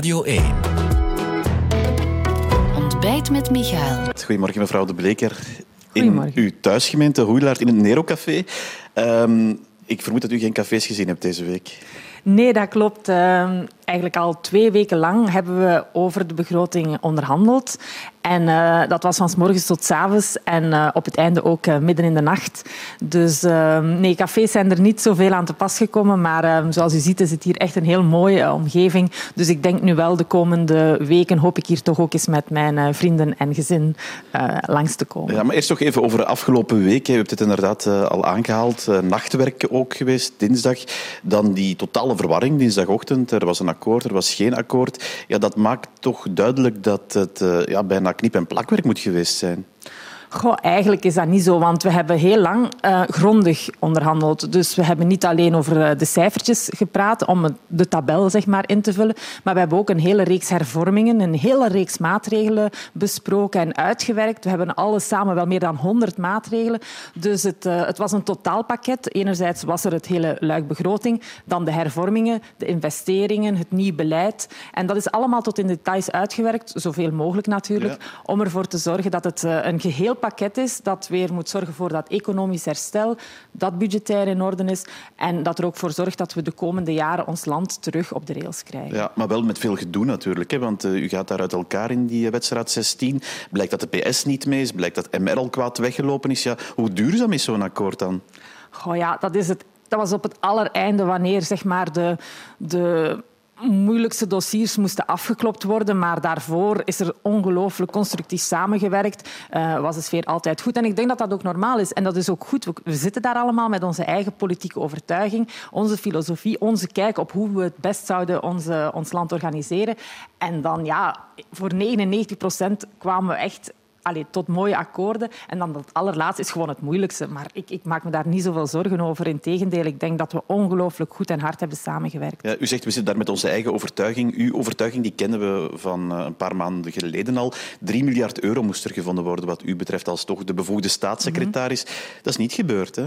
Radio 1. Ontbijt met Michael. Goedemorgen mevrouw De Bleker. In Goedemorgen. uw thuisgemeente Hoeilaard in het Nero-café. Ehm, ik vermoed dat u geen cafés gezien hebt deze week. Nee, dat klopt. Ehm, eigenlijk al twee weken lang hebben we over de begroting onderhandeld. En eh, dat was van 's morgens tot 's avonds en eh, op het einde ook eh, midden in de nacht. Dus ehm, nee, cafés zijn er niet zoveel aan te pas gekomen. Maar ehm, zoals u ziet is het hier echt een heel mooie omgeving. Dus ik denk nu wel de komende weken hoop ik hier toch ook eens met mijn vrienden en gezin langs te komen. Ja, maar eerst nog even over de afgelopen week. U hebt het inderdaad al aangehaald. Eh, nachtwerk ook geweest, dinsdag. Dan die totale verwarring, dinsdagochtend. Er was een er was geen akkoord. Ja, dat maakt toch duidelijk dat het eh, ja, bijna knip- en plakwerk moet geweest zijn. Goh, eigenlijk is dat niet zo, want we hebben heel lang eh, grondig onderhandeld. Dus we hebben niet alleen over eh, de cijfertjes gepraat om de tabel zeg maar, in te vullen, maar we hebben ook een hele reeks hervormingen, een hele reeks maatregelen besproken en uitgewerkt. We hebben alles samen wel meer dan 100 maatregelen. Dus het, eh, het was een totaalpakket. Enerzijds was er het hele luik begroting, dan de hervormingen, de investeringen, het nieuw beleid. En dat is allemaal tot in details uitgewerkt, zoveel mogelijk natuurlijk, om ervoor te zorgen dat het een geheel pakket is dat weer moet zorgen voor dat economisch herstel, dat budgetair in orde is en dat er ook voor zorgt dat we de komende jaren ons land terug op de rails krijgen. Ja, maar wel met veel gedoe natuurlijk. Hè, want eh, u gaat daar uit elkaar in die eh, wedstrijd 16. Blijkt dat de PS niet mee is. Blijkt dat MR al kwaad weggelopen is. Ja, hoe duurzaam is zo'n akkoord dan? Goh, ja, dat, is het, dat was op het allereinde wanneer zeg maar, de, de moeilijkste dossiers moesten afgeklopt worden. Maar daarvoor is er ongelooflijk constructief samengewerkt. Eh, was de sfeer altijd goed. En ik denk dat dat ook normaal is. En dat is ook goed. We, we zitten daar allemaal met onze eigen politieke overtuiging, onze filosofie, onze kijk op hoe we het best zouden onze, ons land organiseren. En dan, ja, voor 99 procent kwamen we echt allee, tot mooie akkoorden. En dan dat allerlaatste is gewoon het moeilijkste. Maar ik, ik maak me daar niet zoveel zorgen over. Integendeel, ik denk dat we ongelooflijk goed en hard hebben samengewerkt. Ja, u zegt, we zitten daar met onze eigen overtuiging. Uw overtuiging die kennen we van eh, een paar maanden geleden al. 3 miljard euro moest er gevonden worden wat u betreft als toch de bevoegde staatssecretaris. Dat is niet gebeurd, hè?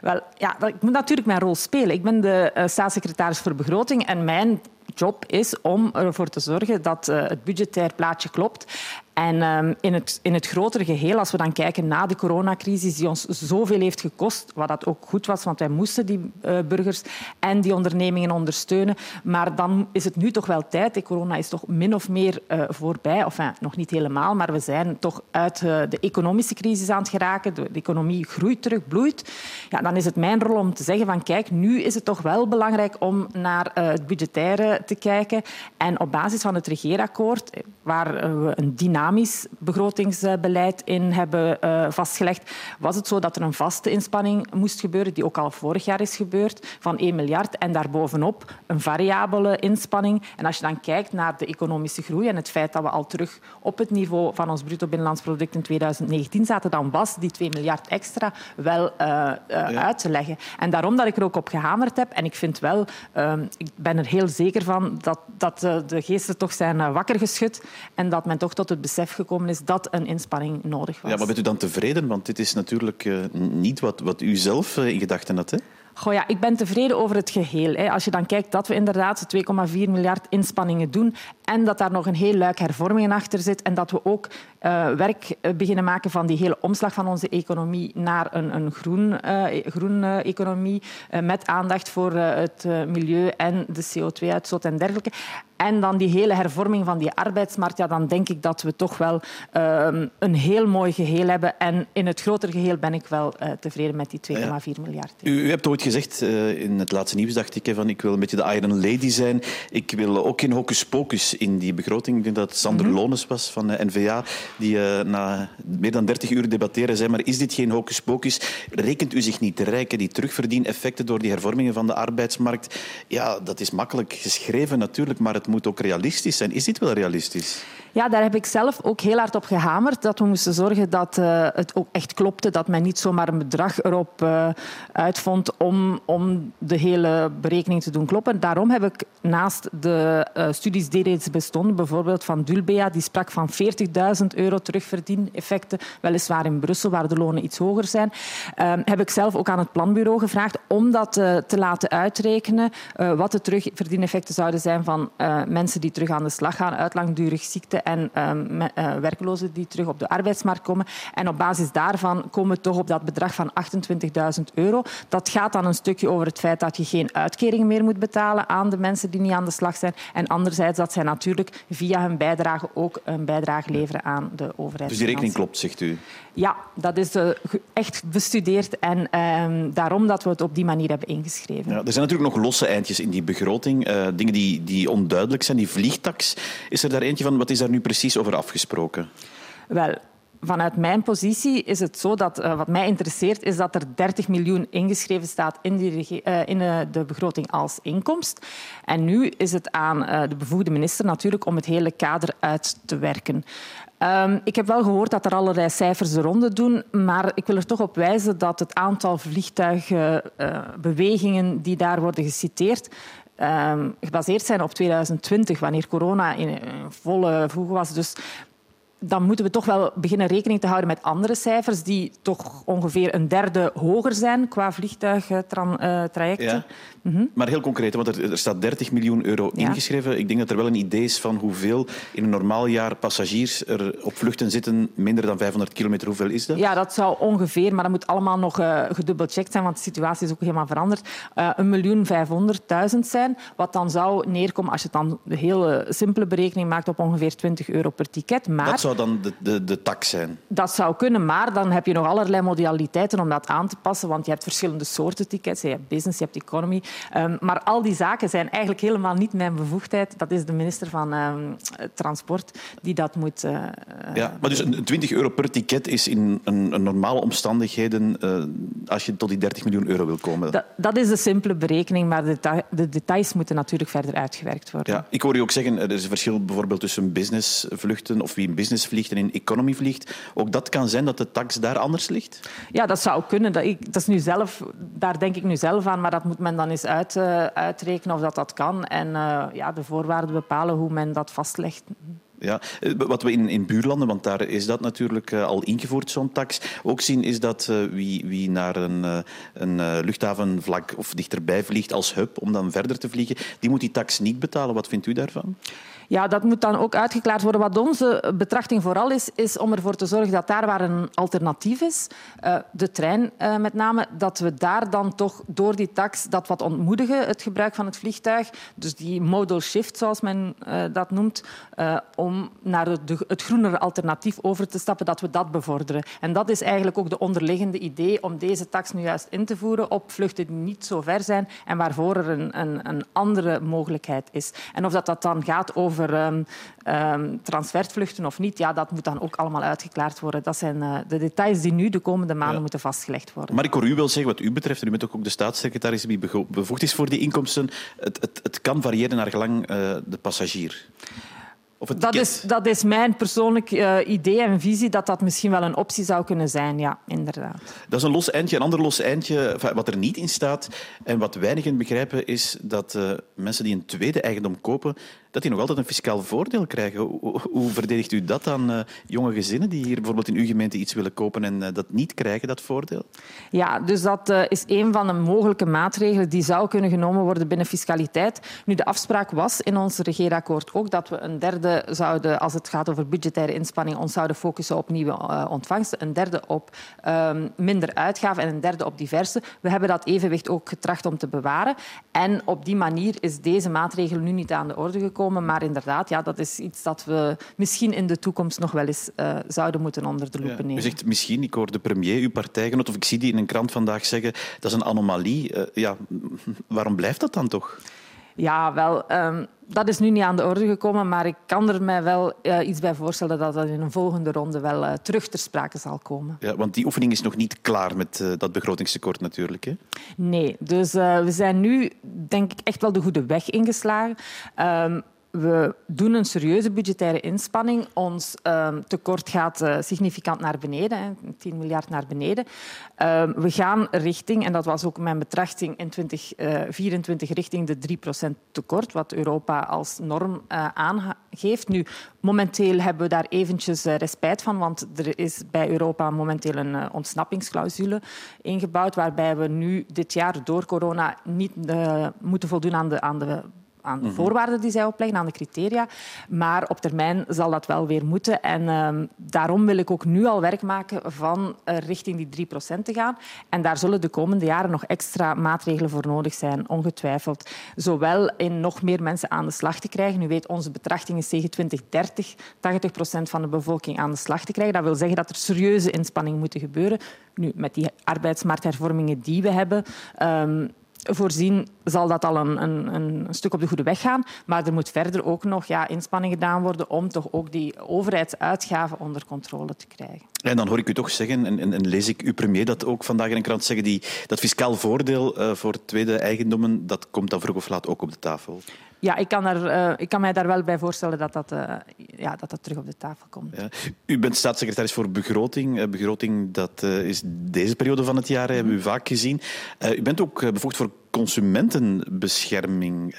Wel, ja, ik moet natuurlijk mijn rol spelen. Ik ben de eh, staatssecretaris voor begroting en mijn job is om ervoor te zorgen dat eh, het budgetair plaatje klopt. En ehm, in, het, in het grotere geheel, als we dan kijken na de coronacrisis, die ons zoveel heeft gekost, wat dat ook goed was, want wij moesten die eh, burgers en die ondernemingen ondersteunen. Maar dan is het nu toch wel tijd. De corona is toch min of meer eh, voorbij. Enfin, nog niet helemaal, maar we zijn toch uit eh, de economische crisis aan het geraken. De, economie groeit terug, bloeit. Ja, dan is het mijn rol om te zeggen van kijk, nu is het toch wel belangrijk om naar eh, het budgettaire te kijken. En op basis van het regeerakkoord, eh, waar eh, we een dynamisch begrotingsbeleid in hebben eh, vastgelegd, was het zo dat er een vaste inspanning moest gebeuren, die ook al vorig jaar is gebeurd, van 1 miljard. En daarbovenop een variabele inspanning. En als je dan kijkt naar de economische groei en het feit dat we al terug op het niveau van ons bruto binnenlands product in 2019 zaten, dan was die 2 miljard extra wel eh, eh, uit te leggen. En daarom dat ik er ook op gehamerd heb. En ik vind wel, eh, ik ben er heel zeker van dat, dat de geesten toch zijn wakker geschud en dat men toch tot het besef gekomen is dat een inspanning nodig was. Ja, maar bent u dan tevreden? Want dit is natuurlijk eh, niet wat, wat u zelf eh, in gedachten had, hè? Goh, ja, ik ben tevreden over het geheel. Hè. Als je dan kijkt dat we inderdaad 2,4 miljard inspanningen doen en dat daar nog een heel luik hervormingen achter zit en dat we ook eh, werk beginnen maken van die hele omslag van onze economie naar een, een groen, groen economie met aandacht voor het milieu en de CO2-uitstoot en dergelijke. En dan die hele hervorming van die arbeidsmarkt, ja, dan denk ik dat we toch wel ehm, een heel mooi geheel hebben. En in het grotere geheel ben ik wel eh, tevreden met die 2,4 miljard. U, u hebt ooit gezegd eh, in het laatste nieuws, dacht ik, van ik wil een beetje de Iron Lady zijn. Ik wil ook geen hocus pocus in die begroting. Ik denk dat Sander Mhm. Lones was van de NVA, die eh, na meer dan 30 uur debatteren zei, maar is dit geen hocus pocus? Rekent u zich niet te rijk? Die terugverdieneffecten door die hervormingen van de arbeidsmarkt, ja, dat is makkelijk geschreven natuurlijk, maar het moet ook realistisch zijn. Is dit wel realistisch? Ja, daar heb ik zelf ook heel hard op gehamerd. Dat we moesten zorgen dat uh, het ook echt klopte. Dat men niet zomaar een bedrag erop uh, uitvond om, om de hele berekening te doen kloppen. Daarom heb ik naast de uh, studies die reeds bestonden, bijvoorbeeld van Dulbea, die sprak van 40.000 euro terugverdieneffecten, weliswaar in Brussel, waar de lonen iets hoger zijn, heb ik zelf ook aan het planbureau gevraagd om dat te laten uitrekenen, wat de terugverdieneffecten zouden zijn van mensen die terug aan de slag gaan uit langdurig ziekte en um, uh, werklozen die terug op de arbeidsmarkt komen. En op basis daarvan komen we toch op dat bedrag van 28.000 euro. Dat gaat dan een stukje over het feit dat je geen uitkering meer moet betalen aan de mensen die niet aan de slag zijn. En anderzijds dat zij natuurlijk via hun bijdrage ook een bijdrage leveren aan de overheid. Dus die rekening klopt, zegt u? Ja, dat is uh, echt bestudeerd en uh, daarom dat we het op die manier hebben ingeschreven. Ja, er zijn natuurlijk nog losse eindjes in die begroting. Uh, dingen die, die onduidelijk zijn. Die vliegtax, is er daar eentje van? Wat is daar nu precies over afgesproken? Wel, vanuit mijn positie is het zo dat uh, wat mij interesseert is dat er 30 miljoen ingeschreven staat in, die, uh, in uh, de begroting als inkomst. En nu is het aan de bevoegde minister natuurlijk om het hele kader uit te werken. Um, ik heb wel gehoord dat er allerlei cijfers de ronde doen, maar ik wil er toch op wijzen dat het aantal vliegtuigbewegingen die daar worden geciteerd um, gebaseerd zijn op 2020, wanneer corona in, volle voegen was. Dus dan moeten we toch wel beginnen rekening te houden met andere cijfers die toch ongeveer een derde hoger zijn qua vliegtuigtrajecten. Ja. Mm -hmm. Maar heel concreet, want er, er, staat 30 miljoen euro ja. ingeschreven. Ik denk dat er wel een idee is van hoeveel in een normaal jaar passagiers er op vluchten zitten, minder dan 500 kilometer. Hoeveel is dat? Ja, dat zou ongeveer, maar dat moet allemaal nog uh, gedubbelcheckt zijn, want de situatie is ook helemaal veranderd. Uh, een miljoen vijfhonderdduizend zijn, wat dan zou neerkomen, als je dan de hele simpele berekening maakt, op ongeveer 20 euro per ticket. Maar zou dan de, de, de tax zijn? Dat zou kunnen, maar dan heb je nog allerlei modaliteiten om dat aan te passen, want je hebt verschillende soorten tickets. Je hebt business, je hebt economy. Um, maar al die zaken zijn eigenlijk helemaal niet mijn bevoegdheid. Dat is de minister van um, Transport die dat moet... Uh, ja, maar dus een 20 euro per ticket is in een, een normale omstandigheden uh, als je tot die 30 miljoen euro wil komen? Dat, dat is de simpele berekening, maar de, deta de, details moeten natuurlijk verder uitgewerkt worden. Ja, ik hoor je ook zeggen, er is een verschil bijvoorbeeld tussen businessvluchten of wie in business vliegt en in economy vliegt. Ook dat kan zijn dat de tax daar anders ligt? Ja, dat zou kunnen. Dat, ik, dat is nu zelf, daar denk ik nu zelf aan, maar dat moet men dan eens uit, uh, uitrekenen of dat, dat kan. En uh, ja, de voorwaarden bepalen hoe men dat vastlegt. Ja, wat we in, in buurlanden, want daar is dat natuurlijk al ingevoerd, zo'n tax, ook zien is dat uh, wie, wie naar een, een luchthavenvlak of dichterbij vliegt als hub om dan verder te vliegen, die moet die tax niet betalen. Wat vindt u daarvan? Ja, dat moet dan ook uitgeklaard worden. Wat onze betrachting vooral is, is om ervoor te zorgen dat daar waar een alternatief is, uh, de trein uh, met name, dat we daar dan toch door die tax dat wat ontmoedigen, het gebruik van het vliegtuig. Dus die modal shift, zoals men uh, dat noemt, om naar het groenere alternatief over te stappen, dat we dat bevorderen. En dat is eigenlijk ook de onderliggende idee om deze tax nu juist in te voeren op vluchten die niet zo ver zijn en waarvoor er een, een, een andere mogelijkheid is. En of dat, dat dan gaat over over um, um, transfervluchten of niet, ja, dat moet dan ook allemaal uitgeklaard worden. Dat zijn uh, de details die nu de komende maanden ja. moeten vastgelegd worden. Maar ik hoor u wel zeggen, wat u betreft, en u bent ook de staatssecretaris die bevoegd is voor die inkomsten, het, het, het kan variëren naar gelang uh, de passagier. Dat is, dat is mijn persoonlijk uh, idee en visie dat dat misschien wel een optie zou kunnen zijn. Ja, inderdaad. Dat is een los eindje. Een ander los eindje, wat er niet in staat en wat weinigen begrijpen, is dat uh, mensen die een tweede eigendom kopen, dat die nog altijd een fiscaal voordeel krijgen. Hoe, verdedigt u dat aan uh, jonge gezinnen die hier bijvoorbeeld in uw gemeente iets willen kopen en uh, dat niet krijgen, dat voordeel? Ja, dus dat uh, is een van de mogelijke maatregelen die zou kunnen genomen worden binnen fiscaliteit. Nu, de afspraak was in ons regeerakkoord ook dat we een derde zouden, als het gaat over budgettaire inspanningen, ons zouden focussen op nieuwe ontvangsten, een derde op ehm, minder uitgaven en een derde op diverse. We hebben dat evenwicht ook getracht om te bewaren. En op die manier is deze maatregel nu niet aan de orde gekomen komen. Maar inderdaad, ja, dat is iets dat we misschien in de toekomst nog wel eens uh, zouden moeten onder de loep ja, nemen. U zegt misschien, ik hoor de premier, uw partijgenoot, of ik zie die in een krant vandaag zeggen, dat is een anomalie. Uh, ja, waarom blijft dat dan toch? Ja, wel, um, dat is nu niet aan de orde gekomen, maar ik kan er mij wel uh, iets bij voorstellen dat dat in een volgende ronde wel uh, terug ter sprake zal komen. Ja, want die oefening is nog niet klaar met uh, dat begrotingstekort natuurlijk. Hè? Nee, dus we zijn nu denk ik echt wel de goede weg ingeslagen. Um, we doen een serieuze budgettaire inspanning. Ons ehm, tekort gaat uh, significant naar beneden, hè, 10 miljard naar beneden. Ehm, we gaan richting, en dat was ook mijn betrachting in 2024, uh, richting de 3% tekort, wat Europa als norm uh, aangeeft. Nu, momenteel hebben we daar eventjes respijt van, want er is bij Europa momenteel een ontsnappingsclausule ingebouwd, waarbij we nu dit jaar door corona niet moeten voldoen aan de, aan de aan de mhm. voorwaarden die zij opleggen, aan de criteria. Maar op termijn zal dat wel weer moeten. En uh, daarom wil ik ook nu al werk maken van uh, richting die 3% te gaan. En daar zullen de komende jaren nog extra maatregelen voor nodig zijn, ongetwijfeld. Zowel in nog meer mensen aan de slag te krijgen. U weet, onze betrachting is tegen 2030 80% van de bevolking aan de slag te krijgen. Dat wil zeggen dat er serieuze inspanningen moeten gebeuren. Nu, met die arbeidsmarkthervormingen die we hebben... Um, voorzien zal dat al een, een, een, stuk op de goede weg gaan. Maar er moet verder ook nog ja, inspanning gedaan worden om toch ook die overheidsuitgaven onder controle te krijgen. En dan hoor ik u toch zeggen, en, en, lees ik uw premier dat ook vandaag in een krant zeggen, die, dat fiscaal voordeel uh, voor tweede eigendommen, dat komt dan vroeg of laat ook op de tafel. Ja, ik kan, er, uh, ik kan mij daar wel bij voorstellen dat dat, uh, ja, dat, dat terug op de tafel komt. Ja. U bent staatssecretaris voor begroting. begroting dat is deze periode van het jaar, mm hebben we vaak gezien. u bent ook bevoegd voor consumentenbescherming.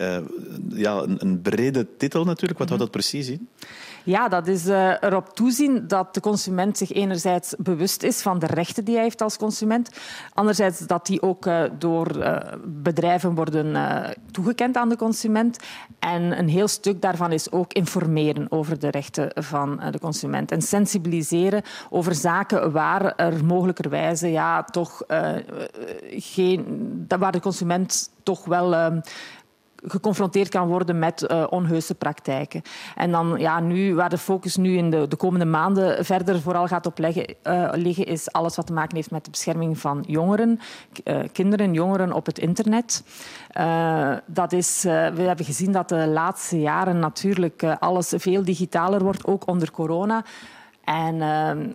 ja, een, een, brede titel natuurlijk. Wat mm houdt dat precies in? Ja, dat is uh, erop toezien dat de consument zich enerzijds bewust is van de rechten die hij heeft als consument. Anderzijds dat die ook uh, door uh, bedrijven worden toegekend aan de consument. En een heel stuk daarvan is ook informeren over de rechten van de consument. En sensibiliseren over zaken waar er mogelijkerwijze ja, toch geen, waar de consument toch wel geconfronteerd kan worden met uh, onheuse praktijken. En dan ja, nu, waar de focus nu in de, de komende maanden verder vooral gaat op leggen, uh, liggen, is alles wat te maken heeft met de bescherming van jongeren, uh, kinderen, jongeren op het internet. dat is, we hebben gezien dat de laatste jaren natuurlijk alles veel digitaler wordt, ook onder corona. En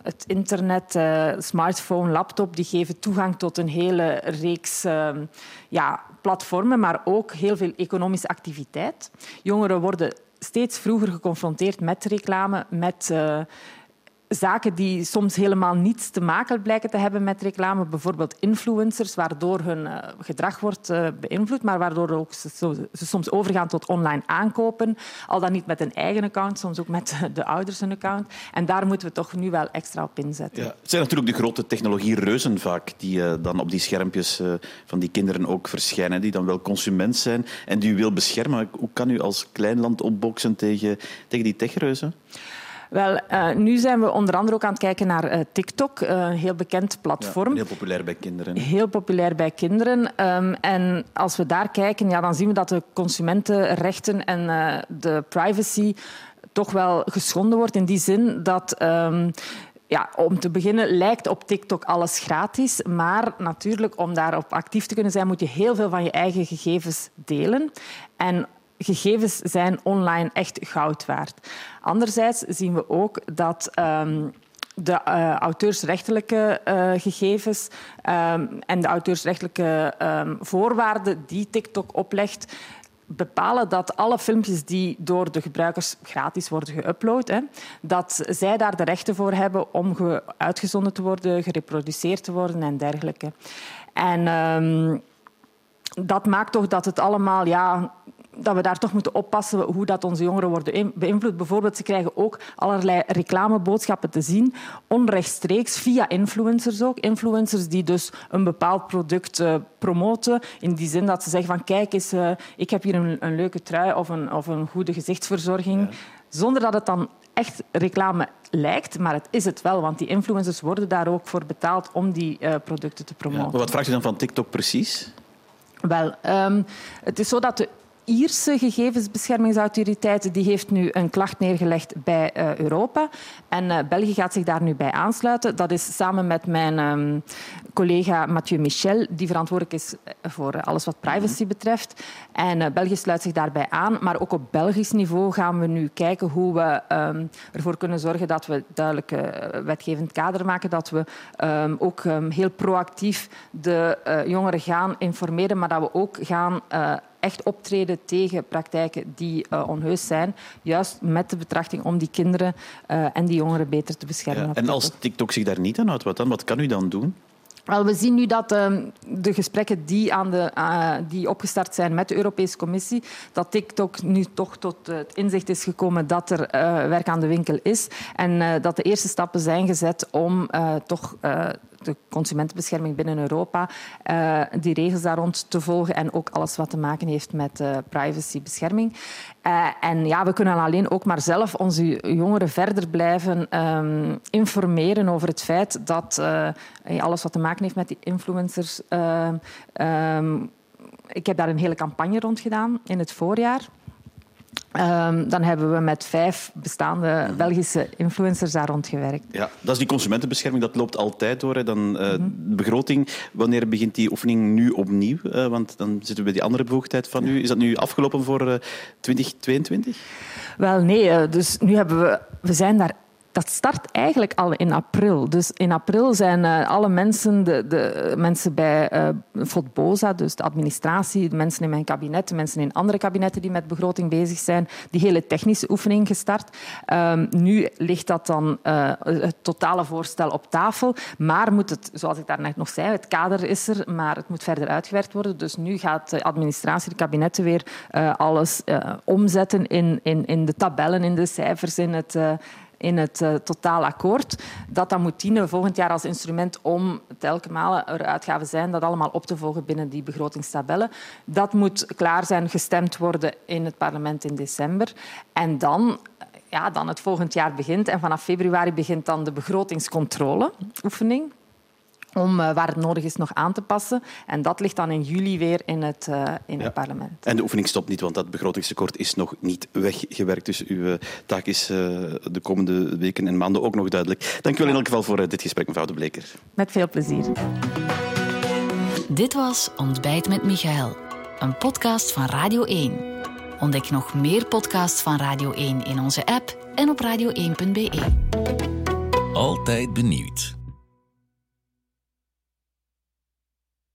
het internet, smartphone, laptop, die geven toegang tot een hele reeks ja, platformen, maar ook heel veel economische activiteit. Jongeren worden steeds vroeger geconfronteerd met reclame, met uh, zaken die soms helemaal niets te maken blijken te hebben met reclame. Bijvoorbeeld influencers, waardoor hun uh, gedrag wordt uh, beïnvloed, maar waardoor ook ze, soms overgaan tot online aankopen. Al dan niet met een eigen account, soms ook met de ouders een account. En daar moeten we toch nu wel extra op inzetten. Ja, het zijn natuurlijk de grote technologie-reuzen vaak die uh, dan op die schermpjes van die kinderen ook verschijnen, die dan wel consument zijn en die u wil beschermen. Hoe kan u als klein land opboksen tegen, tegen die techreuzen? Wel, uh, nu zijn we onder andere ook aan het kijken naar uh, TikTok, uh, een heel bekend platform. Ja, heel populair bij kinderen. Heel populair bij kinderen. Um, en als we daar kijken, ja, dan zien we dat de consumentenrechten en de privacy toch wel geschonden wordt in die zin dat... Um, ja, om te beginnen lijkt op TikTok alles gratis, maar natuurlijk om daarop actief te kunnen zijn moet je heel veel van je eigen gegevens delen. En gegevens zijn online echt goud waard. Anderzijds zien we ook dat um, de uh, auteursrechtelijke uh, gegevens um, en de auteursrechtelijke um, voorwaarden die TikTok oplegt, bepalen dat alle filmpjes die door de gebruikers gratis worden geüpload, dat zij daar de rechten voor hebben om uitgezonden te worden, gereproduceerd te worden en dergelijke. En dat maakt toch dat het allemaal ja, dat we daar toch moeten oppassen hoe dat onze jongeren worden beïnvloed. Bijvoorbeeld, ze krijgen ook allerlei reclameboodschappen te zien, onrechtstreeks, via influencers ook. Influencers die dus een bepaald product uh, promoten, in die zin dat ze zeggen van kijk eens, uh, ik heb hier een, een, leuke trui of een, of een goede gezichtsverzorging. Ja. Zonder dat het dan echt reclame lijkt, maar het is het wel, want die influencers worden daar ook voor betaald om die uh, producten te promoten. Ja, maar wat vraagt u dan van TikTok precies? Wel, um, het is zo dat de Ierse gegevensbeschermingsautoriteit die heeft nu een klacht neergelegd bij uh, Europa. En uh, België gaat zich daar nu bij aansluiten. Dat is samen met mijn um, collega Mathieu Michel, die verantwoordelijk is eh, voor alles wat privacy mhm. betreft. En uh, België sluit zich daarbij aan. Maar ook op Belgisch niveau gaan we nu kijken hoe we um, ervoor kunnen zorgen dat we duidelijk wetgevend kader maken. Dat we um, ook heel proactief de jongeren gaan informeren, maar dat we ook gaan echt optreden tegen praktijken die uh, onheus zijn. Juist met de betrachting om die kinderen en die jongeren beter te beschermen. Ja, en als TikTok zich daar niet aan houdt, wat dan? Wat kan u dan doen? Wel, we zien nu dat uh, de gesprekken die, aan de, uh, die opgestart zijn met de Europese Commissie, dat TikTok nu toch tot het inzicht is gekomen dat er werk aan de winkel is en dat de eerste stappen zijn gezet om toch de consumentenbescherming binnen Europa, uh, die regels daar rond te volgen en ook alles wat te maken heeft met uh, privacybescherming. Uh, en ja, we kunnen alleen ook maar zelf onze jongeren verder blijven um, informeren over het feit dat alles wat te maken heeft met die influencers. Um, ik heb daar een hele campagne rond gedaan in het voorjaar. Um, dan hebben we met vijf bestaande mhm. Belgische influencers daar rond gewerkt. Ja, dat is die consumentenbescherming, dat loopt altijd door. Hè. Dan, uh, mm -hmm. De begroting, wanneer begint die oefening nu opnieuw? Uh, want dan zitten we bij die andere bevoegdheid van u. Is dat nu afgelopen voor uh, eh, 2022? Wel, nee. Dus nu hebben we... We zijn daar dat start eigenlijk al in april. Dus in april zijn uh, alle mensen, de, de mensen bij uh, dus de administratie, de mensen in mijn kabinet, de mensen in andere kabinetten die met begroting bezig zijn, die hele technische oefening gestart. Um, nu ligt dat dan uh, het totale voorstel op tafel, maar moet het, zoals ik daarnet nog zei, het kader is er, maar het moet verder uitgewerkt worden. Dus nu gaat de administratie, de kabinetten weer alles omzetten in, in, in de tabellen, in de cijfers, in het in het uh, totaal akkoord. Dat dat moet dienen volgend jaar als instrument om telkens er uitgaven zijn dat allemaal op te volgen binnen die begrotingstabellen. Dat moet klaar zijn, gestemd worden in het parlement in december. En dan ja, dan het volgend jaar begint. En vanaf februari begint dan de begrotingscontrole-oefening om uh, waar het nodig is nog aan te passen. En dat ligt dan in juli weer in het, uh, in ja. het parlement. En de oefening stopt niet, want dat begrotingstekort is nog niet weggewerkt. Dus uw uh, taak is de komende weken en maanden ook nog duidelijk. Dank u wel in elk geval voor dit gesprek, mevrouw De Bleker. Met veel plezier. Dit was Ontbijt met Michael, een podcast van Radio 1. Ontdek nog meer podcasts van Radio 1 in onze app en op radio1.be. Altijd benieuwd.